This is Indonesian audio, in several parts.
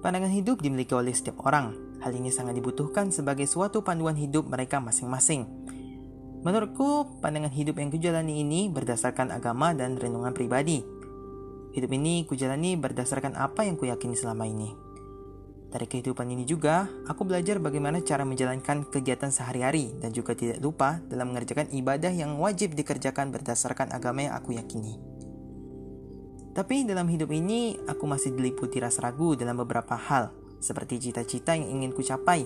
Pandangan hidup dimiliki oleh setiap orang. Hal ini sangat dibutuhkan sebagai suatu panduan hidup mereka masing-masing. Menurutku, pandangan hidup yang kujalani ini berdasarkan agama dan renungan pribadi. Hidup ini kujalani berdasarkan apa yang kuyakini selama ini. Dari kehidupan ini juga, aku belajar bagaimana cara menjalankan kegiatan sehari-hari dan juga tidak lupa dalam mengerjakan ibadah yang wajib dikerjakan berdasarkan agama yang aku yakini. Tapi dalam hidup ini, aku masih diliputi rasa ragu dalam beberapa hal, seperti cita-cita yang ingin ku capai.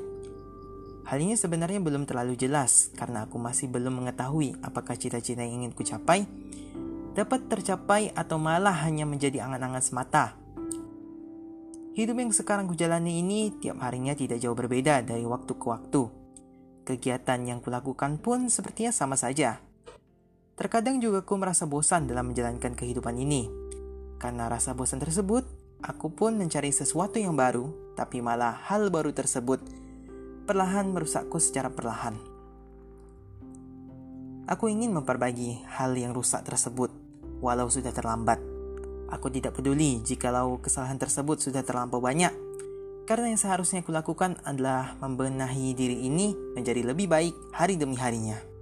Hal ini sebenarnya belum terlalu jelas karena aku masih belum mengetahui apakah cita-cita yang ingin ku capai dapat tercapai atau malah hanya menjadi angan-angan semata. Hidup yang sekarang kujalani ini tiap harinya tidak jauh berbeda dari waktu ke waktu. Kegiatan yang kulakukan pun sepertinya sama saja. Terkadang juga ku merasa bosan dalam menjalankan kehidupan ini, karena rasa bosan tersebut, aku pun mencari sesuatu yang baru, tapi malah hal baru tersebut perlahan merusakku secara perlahan. Aku ingin memperbaiki hal yang rusak tersebut, walau sudah terlambat. Aku tidak peduli jikalau kesalahan tersebut sudah terlampau banyak, karena yang seharusnya kulakukan adalah membenahi diri ini menjadi lebih baik hari demi harinya.